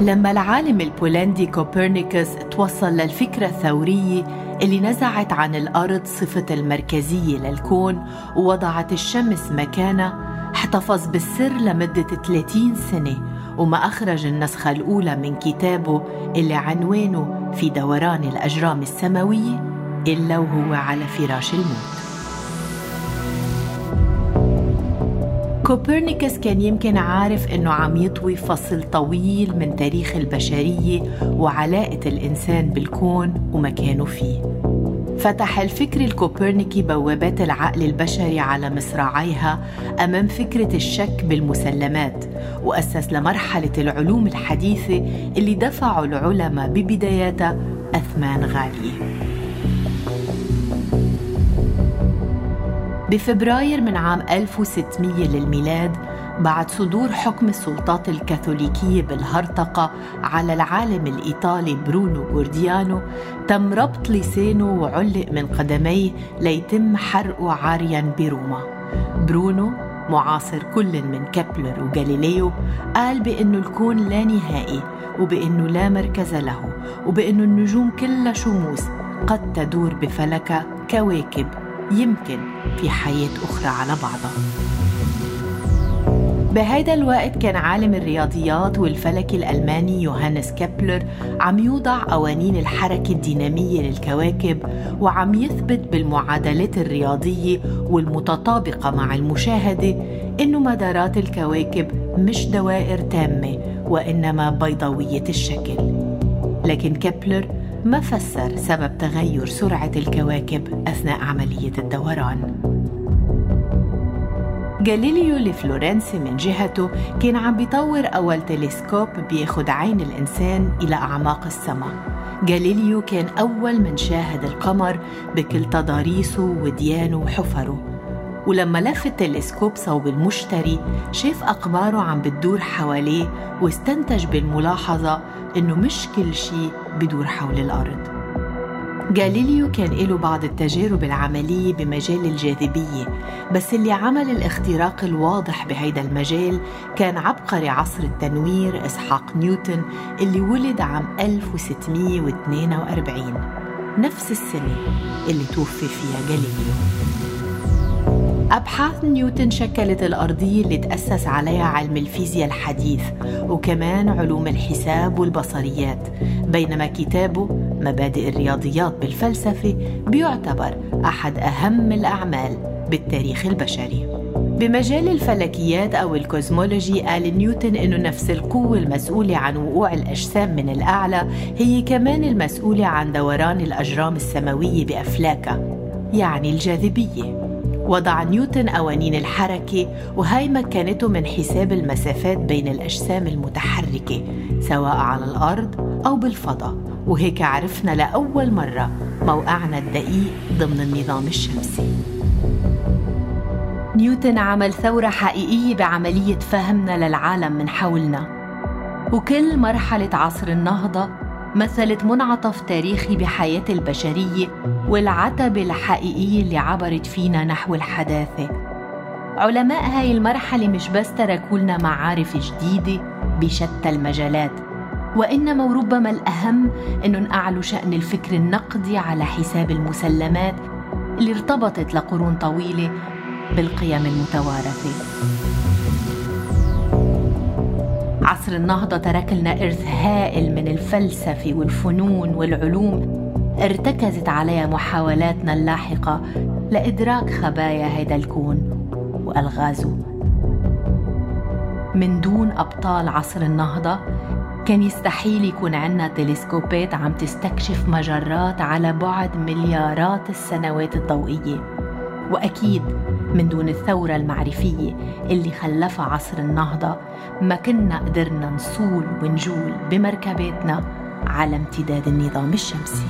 لما العالم البولندي كوبرنيكوس توصل للفكرة الثورية اللي نزعت عن الأرض صفة المركزية للكون ووضعت الشمس مكانها احتفظ بالسر لمدة 30 سنة وما أخرج النسخة الأولى من كتابه اللي عنوانه في دوران الأجرام السماوية إلا وهو على فراش الموت. كوبرنيكوس كان يمكن عارف إنه عم يطوي فصل طويل من تاريخ البشرية وعلاقة الإنسان بالكون ومكانه فيه. فتح الفكر الكوبرنيكي بوابات العقل البشري على مصراعيها أمام فكرة الشك بالمسلمات وأسس لمرحلة العلوم الحديثة اللي دفعوا العلماء ببداياتها أثمان غاليه بفبراير من عام 1600 للميلاد بعد صدور حكم السلطات الكاثوليكية بالهرطقة على العالم الإيطالي برونو جورديانو تم ربط لسانه وعلق من قدميه ليتم حرقه عاريا بروما. برونو معاصر كل من كابلر وغاليليو قال بأنه الكون لا نهائي وبأنه لا مركز له وبأنه النجوم كلها شموس قد تدور بفلكها كواكب. يمكن في حياة أخرى على بعضها. بهيدا الوقت كان عالم الرياضيات والفلك الألماني يوهانس كيبلر عم يوضع قوانين الحركة الدينامية للكواكب وعم يثبت بالمعادلات الرياضية والمتطابقة مع المشاهدة إنه مدارات الكواكب مش دوائر تامة وإنما بيضاوية الشكل. لكن كيبلر ما فسر سبب تغير سرعة الكواكب أثناء عملية الدوران. جاليليو الفلورنسي من جهته كان عم بيطور أول تلسكوب بياخد عين الإنسان إلى أعماق السماء. جاليليو كان أول من شاهد القمر بكل تضاريسه وديانه وحفره. ولما لف التلسكوب صوب المشتري شاف أقماره عم بتدور حواليه واستنتج بالملاحظة إنه مش كل شيء بدور حول الأرض. جاليليو كان له بعض التجارب العملية بمجال الجاذبية بس اللي عمل الاختراق الواضح بهيدا المجال كان عبقري عصر التنوير إسحاق نيوتن اللي ولد عام 1642 نفس السنة اللي توفي فيها جاليليو أبحاث نيوتن شكلت الأرضية اللي تأسس عليها علم الفيزياء الحديث وكمان علوم الحساب والبصريات بينما كتابه مبادئ الرياضيات بالفلسفة بيعتبر أحد أهم الأعمال بالتاريخ البشري. بمجال الفلكيات أو الكوزمولوجي قال نيوتن إنه نفس القوة المسؤولة عن وقوع الأجسام من الأعلى هي كمان المسؤولة عن دوران الأجرام السماوية بأفلاكها يعني الجاذبية. وضع نيوتن قوانين الحركة وهي مكنته من حساب المسافات بين الأجسام المتحركة سواء على الأرض أو بالفضاء. وهيك عرفنا لأول مرة موقعنا الدقيق ضمن النظام الشمسي. نيوتن عمل ثورة حقيقية بعملية فهمنا للعالم من حولنا. وكل مرحلة عصر النهضة مثلت منعطف تاريخي بحياة البشرية والعتبة الحقيقية اللي عبرت فينا نحو الحداثة. علماء هاي المرحلة مش بس تركوا لنا معارف جديدة بشتى المجالات وإنما وربما الأهم أنه نقعلوا شأن الفكر النقدي على حساب المسلمات اللي ارتبطت لقرون طويلة بالقيم المتوارثة. عصر النهضة ترك لنا إرث هائل من الفلسفة والفنون والعلوم. ارتكزت عليها محاولاتنا اللاحقة لإدراك خبايا هذا الكون وألغازه. من دون أبطال عصر النهضة كان يستحيل يكون عنا تلسكوبات عم تستكشف مجرات على بعد مليارات السنوات الضوئية. وأكيد من دون الثورة المعرفية اللي خلفها عصر النهضة ما كنا قدرنا نصول ونجول بمركباتنا على امتداد النظام الشمسي.